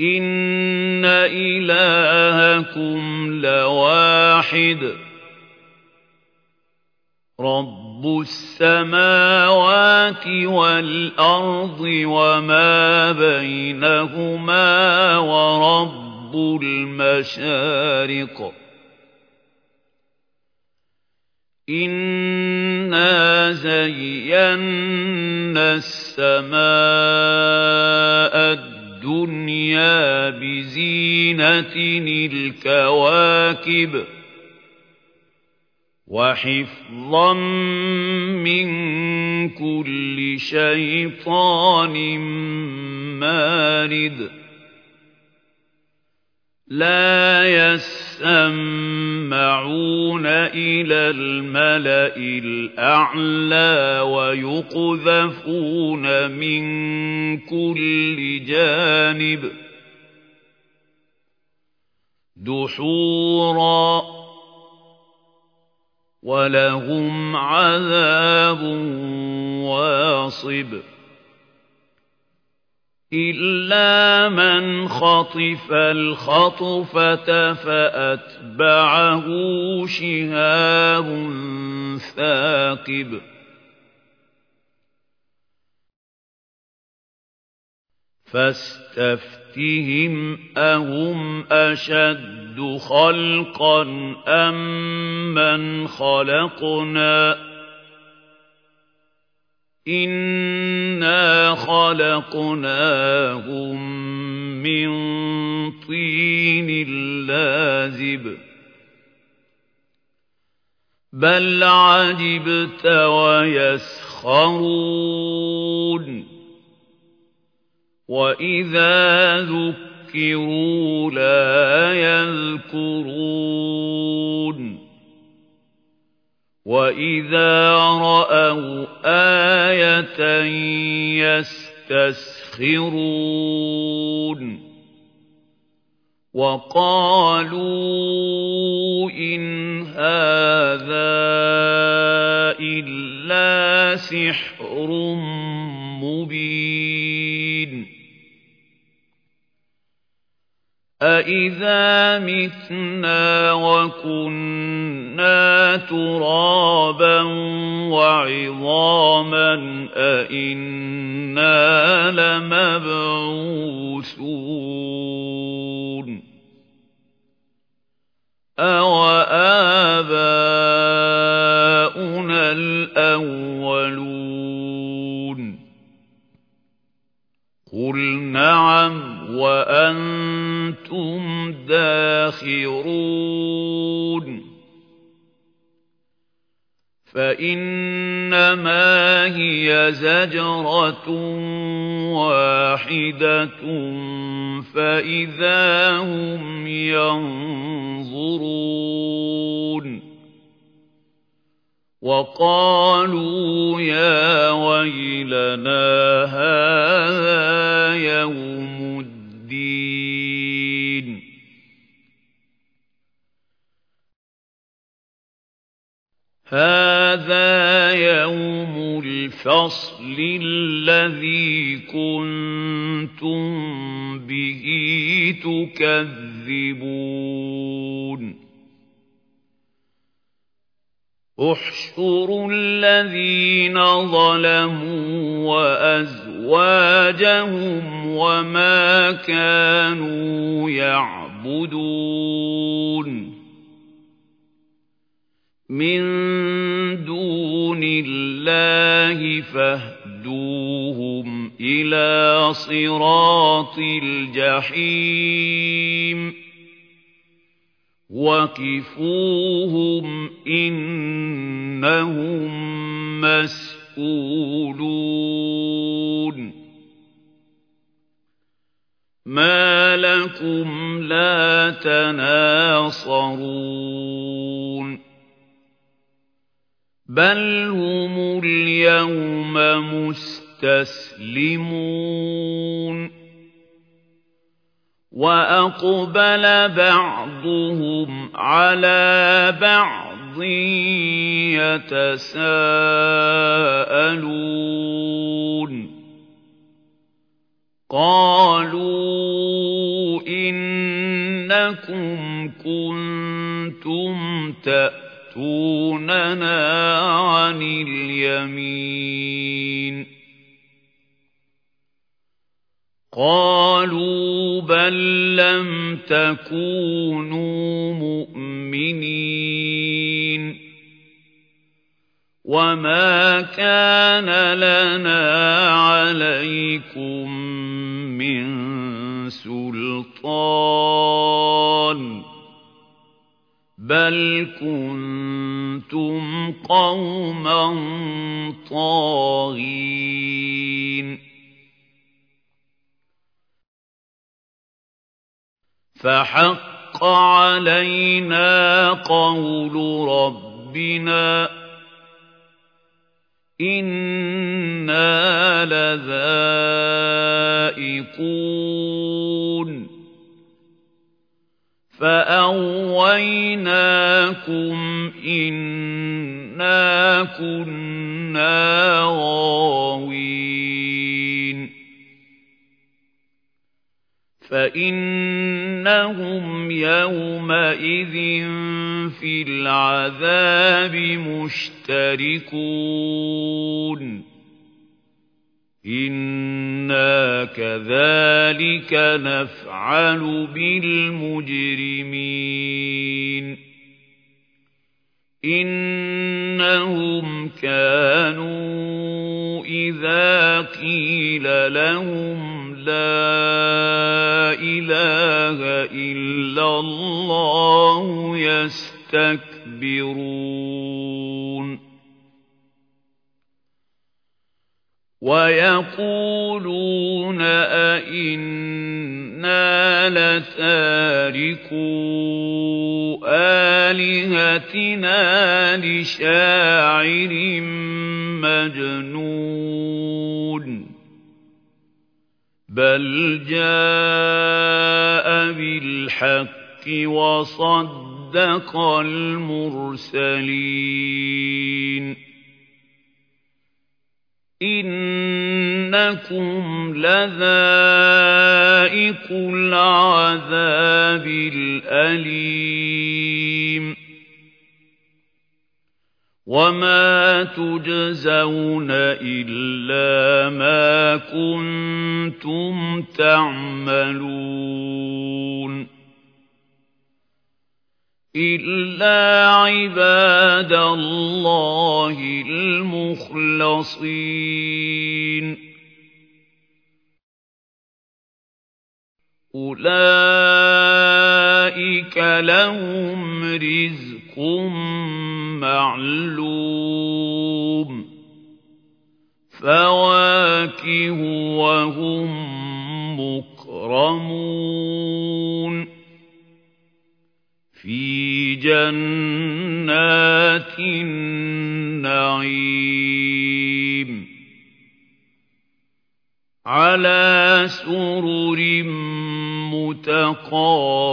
إِنَّ إِلَٰهَكُمْ لَوَاحِدٌ رَّبُّ السَّمَاوَاتِ وَالْأَرْضِ وَمَا بَيْنَهُمَا وَرَبُّ الْمَشَارِقِ إِنَّا زَيَّنَّا السَّمَاءَ الدنيا بزينة الكواكب وحفظا من كل شيطان مارد لا يسمعون إلى الملأ الأعلى ويقذفون من كل جانب دحورا ولهم عذاب واصب إلا من خطف الخطفة فأتبعه شهاب ثاقب. فاستفتهم أهم أشد خلقا أم من خلقنا. إِنَّا خَلَقْنَاهُم مِّن طِينٍ لَّازِبٍ. بَلْ عَجِبْتَ وَيَسْخَرُونَ. وَإِذَا ذُكِّرُوا لَا يَذْكُرُونَ. وَإِذَا رَأَوْا آيَةً يَسْتَسْخِرُونَ. وَقَالُوا إِنْ هَٰذَا إِلَّا سِحْرٌ أَإِذَا مِتْنَا وَكُنَّا تُرَابًا وَعِظَامًا أَإِنَّا لَمَبْعُوثُونَ وَاحِدَةٌ فَإِذَا هُمْ يَنظُرُونَ تُكَذِّبُونَ احشروا الذين ظلموا وأزواجهم وما كانوا يعبدون. من دون الله فاهدوهم إلى صراط الجحيم وَقِفُوهُمْ إِنَّهُم. مسؤولون ما لكم لا تناصرون بل هم اليوم مستسلمون وأقبل بعضهم على بعض يتساءلون قالوا إنكم كنتم تأتوننا عن اليمين. قالوا بل لم تكونوا مؤمنين. وما كان لنا عليكم من سلطان. بل كنتم قوما طاغين فحق علينا قول ربنا إنا لذائقون فأغويناكم إنا كنا غاوين فإنهم يومئذ في العذاب مشتركون إنا كذلك نفعل بالمجرمين إنهم كانوا إذا قيل لهم لا إله إلا الله يستكبرون ويقولون أئنا لتاركو آلهتنا لشاعر مجنون بل جاء بالحق وصدق المرسلين إنكم لذائق العذاب الأليم. وما تجزون إلا ما كنتم تعملون. إلا عباد الله المخلصين أولئك لهم رزق معلوم فواكه وهم مكرمون جنات النعيم على سرر متقابلين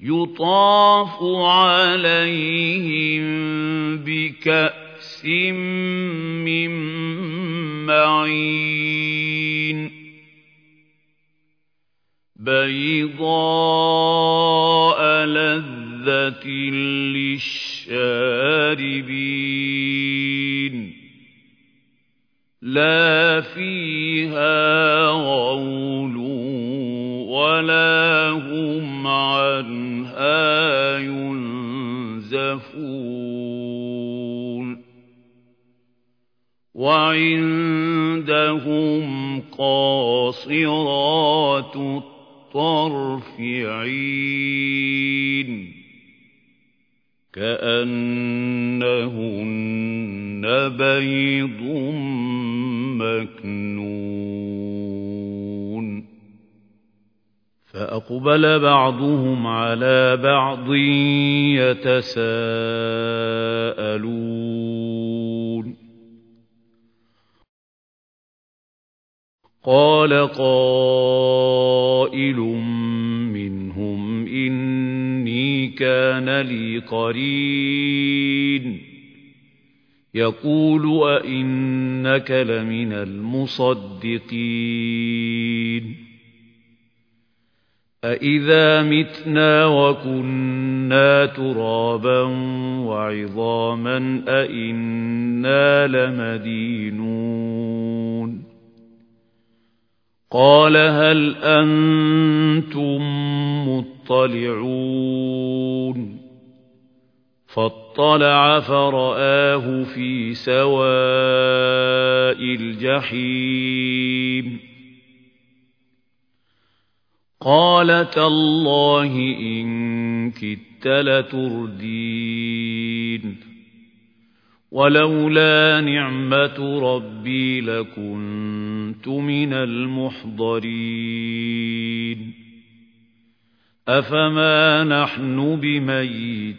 يطاف عليهم بكأس من معين بيضاء لذة للشاربين لا فيها غول ولا هم عنها ينزفون وعندهم قاصرات الطرف عين كأنهن بيض مكنون فأقبل بعضهم على بعض يتساءلون قال قائل منهم إني كان لي قرين. يقول أئنك لمن المصدقين. أئذا متنا وكنا ترابا وعظاما أئنا لمدينون. قال هل أنتم مطلعون فاطلع فرآه في سواء الجحيم قال تالله إن كدت لتردين ولولا نعمة ربي لكنت من المحضرين. أفما نحن بميتين؟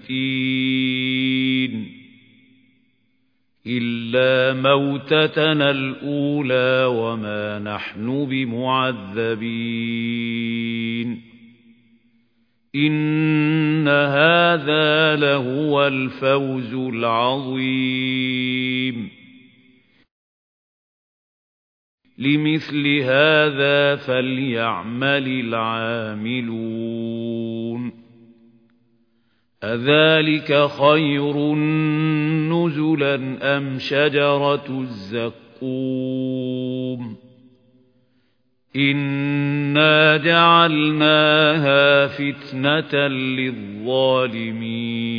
إلا موتتنا الأولى وما نحن بمعذبين. إن هذا لهو الفوز العظيم. لمثل هذا فليعمل العاملون. أذلك خير نزلا أم شجرة الزقوم؟ إنا جعلناها فتنة للظالمين.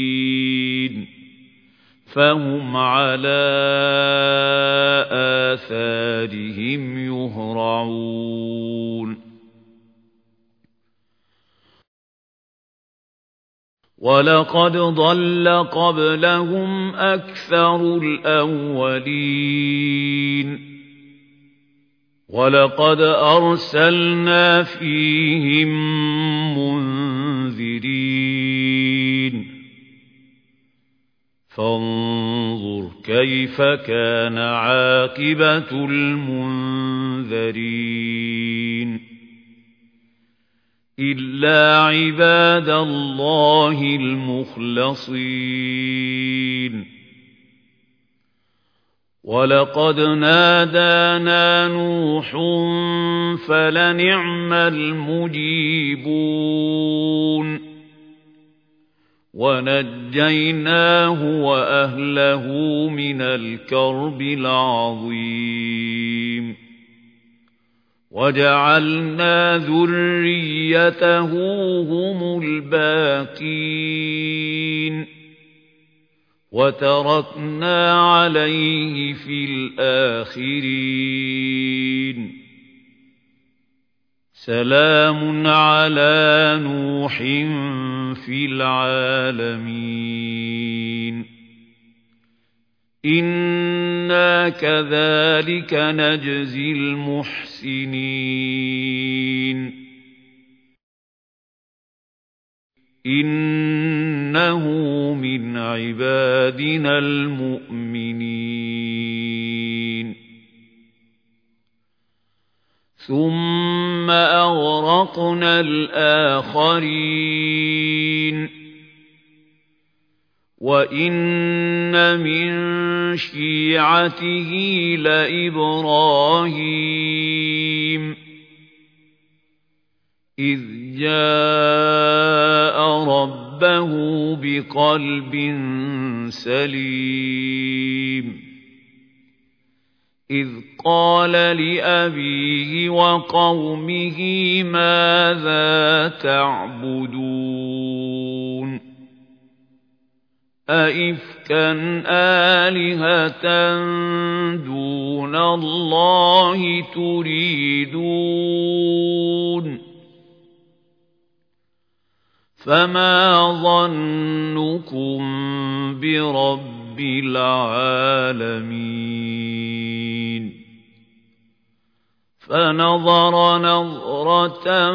فهم على آثارهم يهرعون. ولقد ضل قبلهم أكثر الأولين. ولقد أرسلنا فيهم منذرين. فانظر كيف كان عاقبة المنذرين إلا عباد الله المخلصين ولقد نادانا نوح فلنعم المجيبون ونجيناه وأهله من الكرب العظيم. وجعلنا ذريته هم الباقين. وتركنا عليه في الآخرين. سلام على نوح في العالمين. إنا كذلك نجزي المحسنين. إنه من عبادنا المؤمنين. ثم أغرقنا الآخرين. وإن من شيعته لإبراهيم. إذ جاء ربه بقلب سليم. إذ قال لأبيه وقومه ماذا تعبدون؟ أئفكا آلهة دون الله تريدون؟ فما ظنكم برب العالمين؟ فنظر نظرة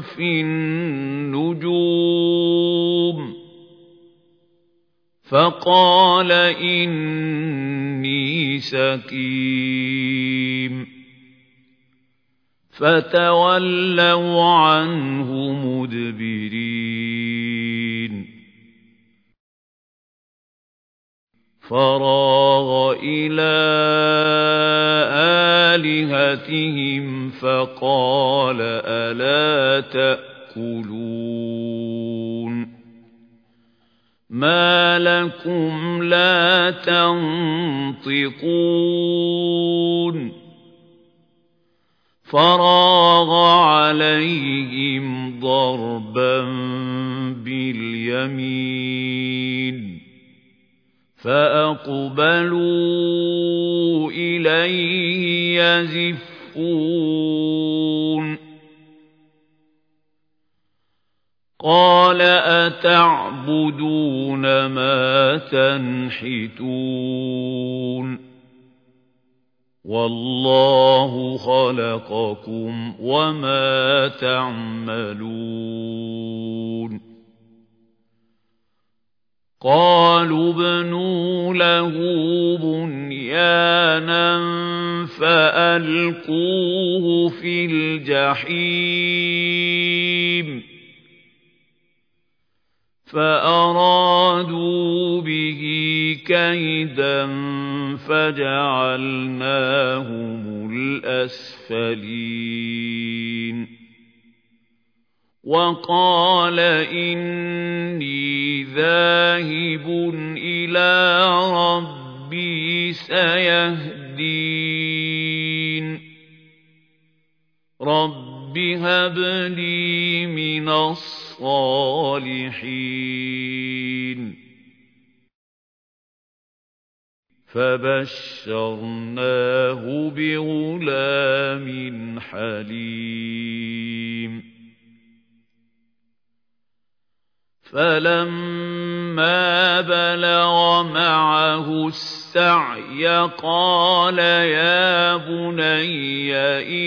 في النجوم فقال إني سكيم فتولوا عنه مدبرين فراغ إلى آلهتهم فقال ألا تأكلون ما لكم لا تنطقون فراغ عليهم ضربا باليمين فأقبلوا إليه يزفون. قال أتعبدون ما تنحتون؟ والله خلقكم وما تعملون. قالوا ابنوا له بنيانا فألقوه في الجحيم. فأرادوا به كيدا فجعلناهم الأسفلين. وقال إني ذاهب إلى ربي سيهدين. رب هب لي من الصالحين. فبشرناه بغلام حليم. فلما بلغ معه السعي قال يا بني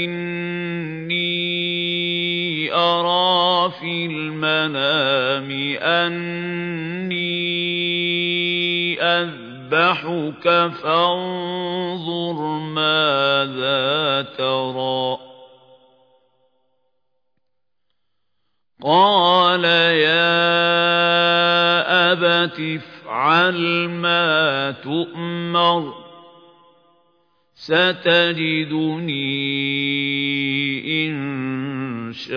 إني أرى في المنام أني أذبحك فانظر ماذا ترى قال يا أبت افعل ما تؤمر ستجدني إن شاء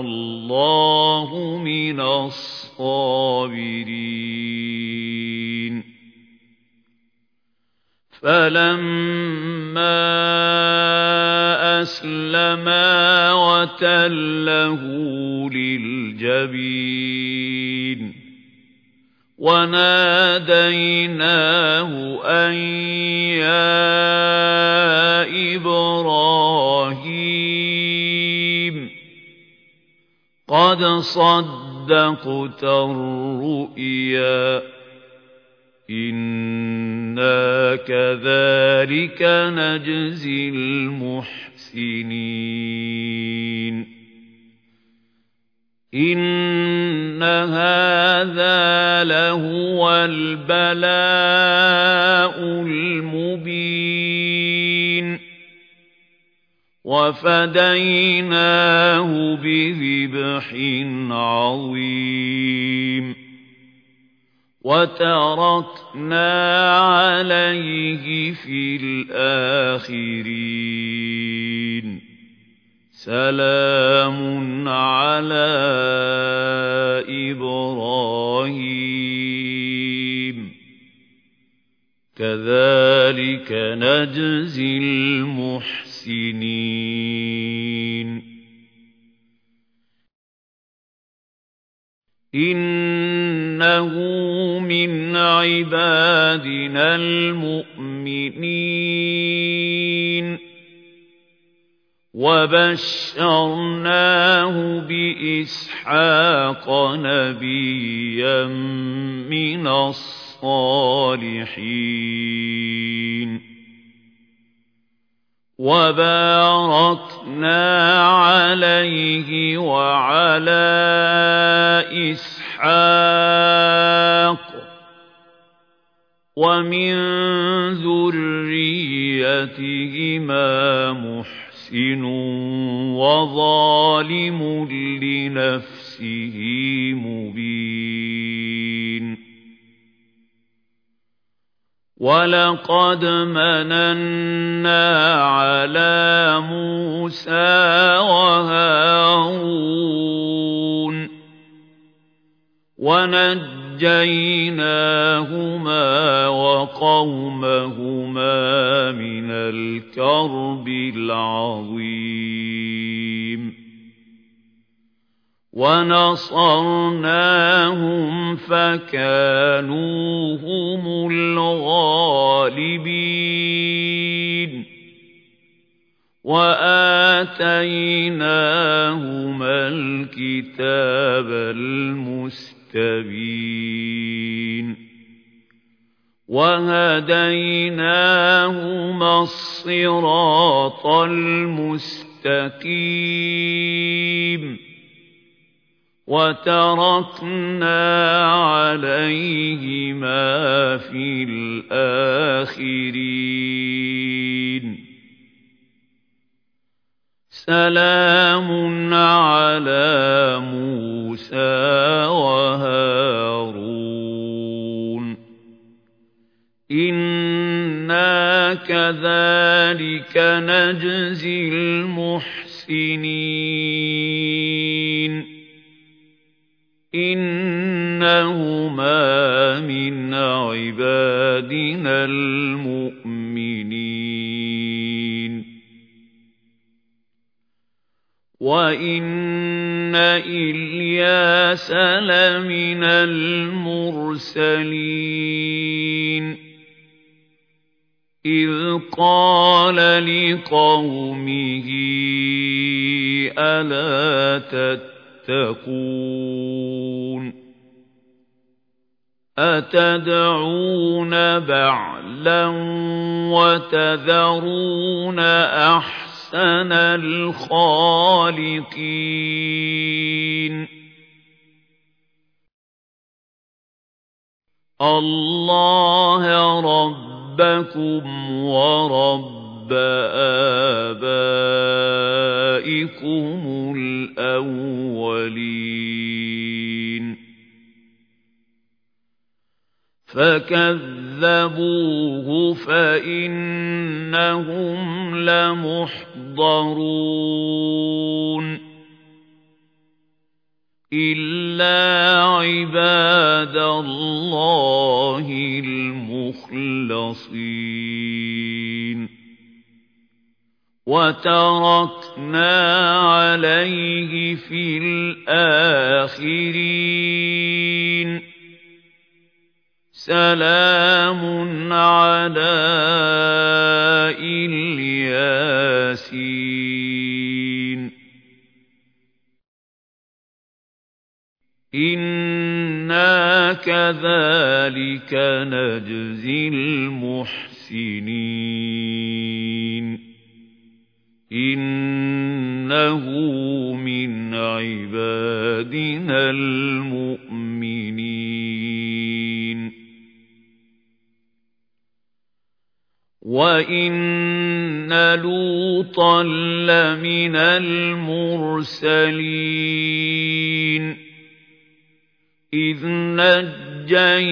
الله من الصابرين. فلما أسلما وتله للجبين وناديناه أن يا إبراهيم قد صدقت الرؤيا إنا كذلك نجزي المحسنين إن هذا لهو البلاء المبين. وفديناه بذبح عظيم. وتركنا عليه في الآخرين. سلام على إبراهيم. كذلك نجزي المحسنين. إنه من عبادنا المؤمنين وبشرناه بإسحاق نبيا من الصالحين وباركنا عليه وعلى إسحاق ومن ذريتهما محسن وظالم لنفسه مبين وَلَقَدْ مَنَنَّا عَلَىٰ مُوسَىٰ وَهَارُونَ وَنَجَّيْنَاهُمَا وَقَوْمَهُمَا مِنَ الْكَرْبِ الْعَظِيمِ ونصرناهم فكانوا هم الغالبين وآتيناهما الكتاب المستبين وهديناهما الصراط المستقيم وتركنا عليهما في الآخرين. سلام على موسى وهارون. إنا كذلك نجزي المحسنين. إنهما من عبادنا المؤمنين. وإن إلياس لمن المرسلين. إذ قال لقومه ألا تتقون تتقون أتدعون بعلا وتذرون أحسن الخالقين الله ربكم ورب آبائكم الأولين فكذبوه فإنهم لمحضرون إلا عباد الله المخلصين وتركنا عليه في الآخرين. سلام على إلياسين. إنا كذلك نجزي المحسنين. إِنَّهُ مِنْ عِبَادِنَا الْمُؤْمِنِينَ وَإِنَّ لُوطًا لَّمِنَ الْمُرْسَلِينَ إِذْ نَجَّيْنَاهُ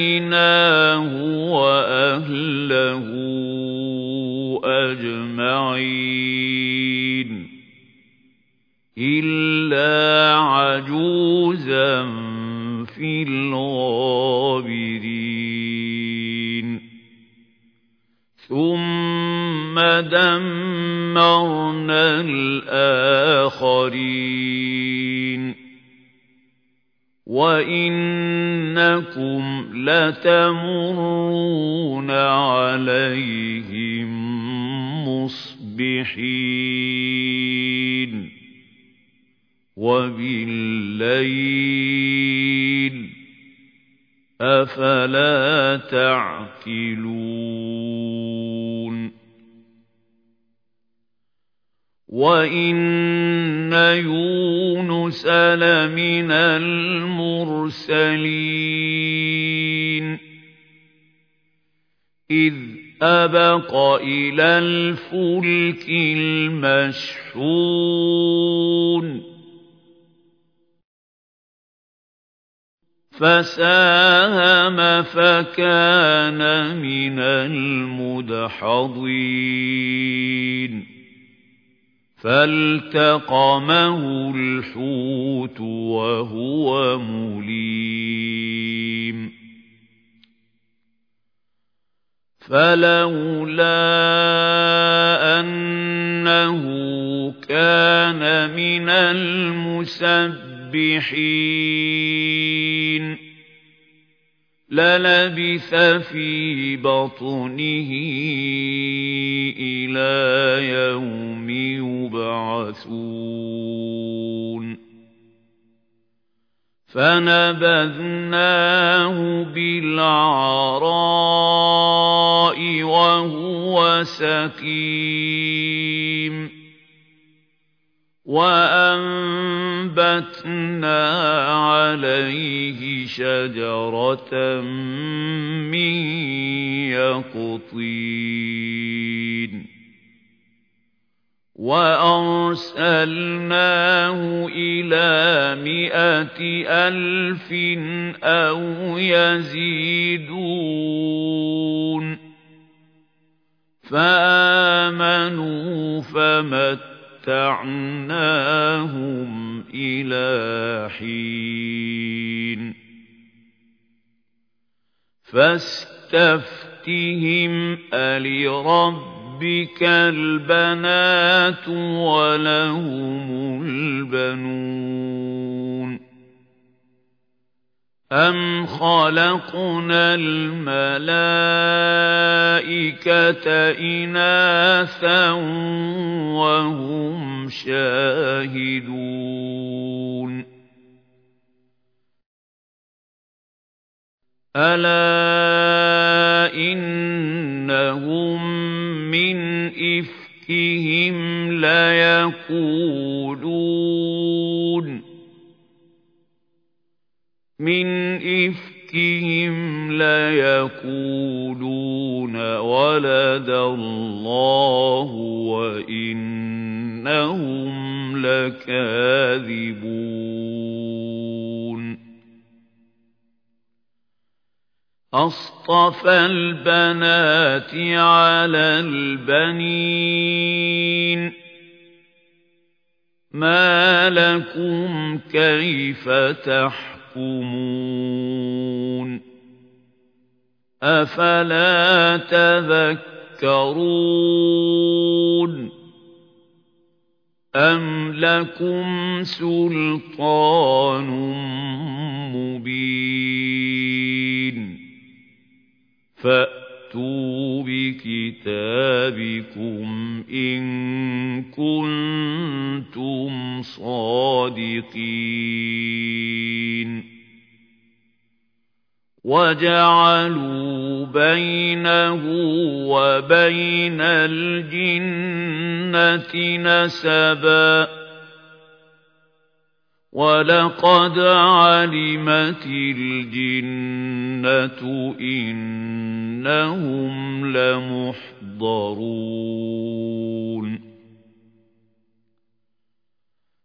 وَأَهْلَهُ أَجْمَعِينَ إِلَّا عَجُوزًا فِي الْغَابِرِينَ ثُمَّ دَمَّرْنَا الْآخَرِينَ وَإِنَّكُمْ لَتَمُرُّونَ عَلَيْهِم مُّصْبِحِينَ وَبِاللَّيْلِ ۗ أَفَلَا تَعْقِلُونَ وَإِنَّ يُونُسَ لَمِنَ الْمُرْسَلِينَ إِذْ أَبَقَ إِلَى الْفُلْكِ الْمَشْحُونِ فَسَاهَمَ فَكَانَ مِنَ الْمُدْحَضِينَ. فَالْتَقَمَهُ الْحُوتُ وَهُوَ مُلِيمٌ. فَلَوْلَا أَنَّهُ كَانَ مِنَ الْمُسَبِّحِينَ لَلَبِثَ فِي بَطْنِهِ إِلَى يَوْمِ يُبْعَثُونَ. فَنَبَذْنَاهُ بِالْعَرَاءِ وَهُوَ سَقِيمٌ. وَأَنبَتْنَا عَلَيْهِ شَجَرَةً مِّن يَقْطِينٍ وَأَرْسَلْنَاهُ إِلَىٰ مِائَةِ أَلْفٍ أَوْ يَزِيدُونَ فَآمَنُوا فَمَتَّعْنَاهُمْ إِلَىٰ حِينٍ فَاسْتَفْتِهِمْ أَلِرَبِّكَ رَبِّكَ الْبَنَاتُ وَلَهُمُ الْبَنُونَ أَمْ خَلَقْنَا الْمَلَائِكَةَ إِنَاثًا وَهُمْ شَاهِدُونَ أَلَا إِنَّهُم مِّنْ إِفْكِهِمْ لَيَقُولُونَ مِنْ إِفْكِهِمْ لَيَقُولُونَ وَلَدَ اللَّهُ وَإِنَّهُمْ لَكَاذِبُونَ. أَصْطَفَى الْبَنَاتِ عَلَى الْبَنِينَ. مَا لَكُمْ كَيْفَ تَحْكُمُونَ؟ أَفَلَا تَذَكَّرُونَ أَمْ لَكُمْ سُلْطَانٌ مُّبِينٌ فَأْتُوا بِكِتَابِكُمْ إِن كُنتُمْ صَادِقِينَ وَجَعَلُوا بَيْنَهُ وَبَيْنَ الْجِنَّةِ نَسَبًا وَلَقَدْ عَلِمَتِ الْجِنَّةُ إِنَّ إِنَّهُمْ لَمُحْضَرُونَ.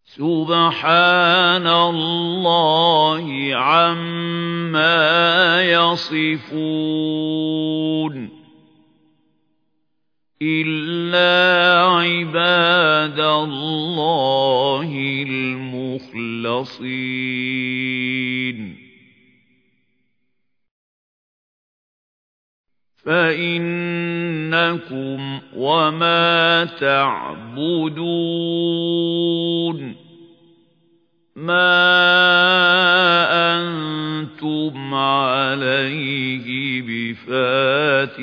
سُبْحَانَ اللَّهِ عَمَّا يَصِفُونَ. إِلَّا عِبَادَ اللَّهِ الْمُخْلَصِينَ. فَإِنَّكُمْ وَمَا تَعْبُدُونَ مَا أَنتُمْ عَلَيْهِ بِفَاتِنِينَ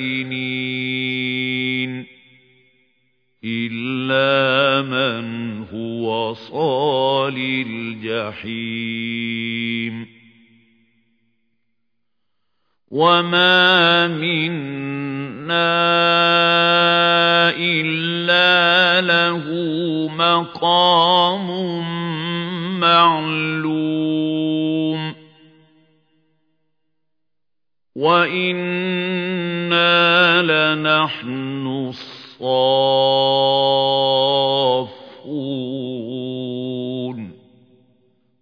إِلَّا مَنْ هُوَ صَالِ الْجَحِيمِ وَمَا مِنَّا إِلَّا لَهُ مَقَامٌ مَّعْلُومٌ وَإِنَّا لَنَحْنُ الصَّافُّونَ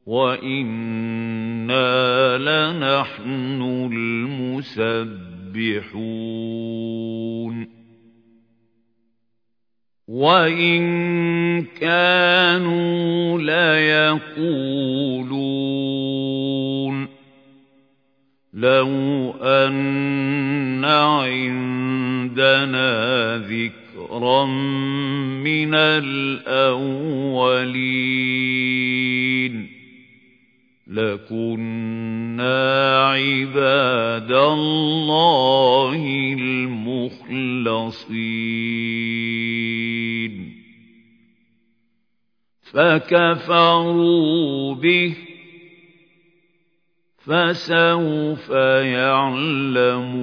وَإِنَّا لَنَحْنُ الْمُسَبِّحُونَ وَإِن كَانُوا لَيَقُولُونَ. لَوْ أَنَّ عِندَنَا ذِكْرًا مِّنَ الْأَوَّلِينَ. لَكُنَّا عِبَادَ اللَّهِ الْمُخْلَصِينَ. فَكَفَرُوا بِهِ فَسَوْفَ يَعْلَمُونَ.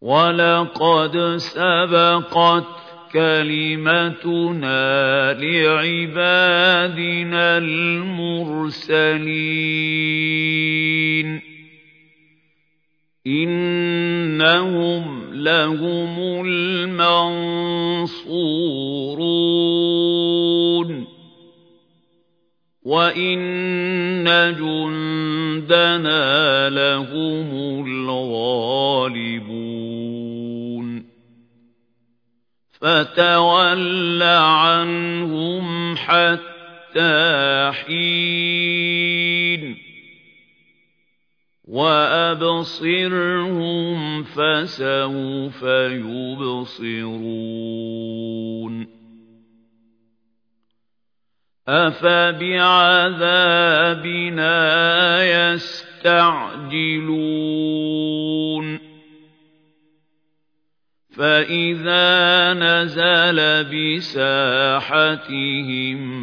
وَلَقَدْ سَبَقَتْ كَلِمَتُنَا لِعِبَادِنَا الْمُرْسَلِينَ. إِنَّهُمْ لَهُمُ الْمَنصُورُونَ. وَإِنَّ جُندَنَا لَهُمُ الْغَالِبُونَ. فَتَوَلَّ عَنْهُمْ حَتَّىٰ حِينٍ. وَأَبْصِرْهُمْ فَسَوْفَ يُبْصِرُونَ. أَفَبِعَذَابِنَا يَسْتَعْجِلُونَ. فَإِذَا نَزَلَ بِسَاحَتِهِمْ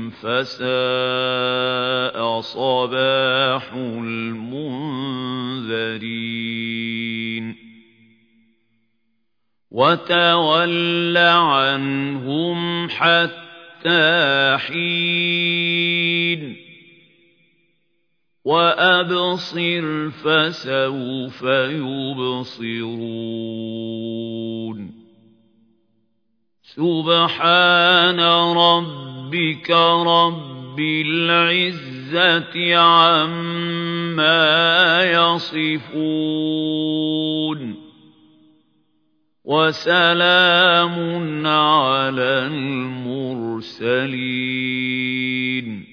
فَسَاءَ صَبَاحُ الْمُنذَرِينَ وَتَوَلَّ عَنْهُمْ حَتَّىٰ حِينٍ وَأَبْصِرْ فَسَوْفَ يُبْصِرُونَ. سُبْحَانَ رَبِّكَ رَبِّ الْعِزَّةِ عَمَّا يَصِفُونَ. وَسَلَامٌ عَلَى الْمُرْسَلِينَ.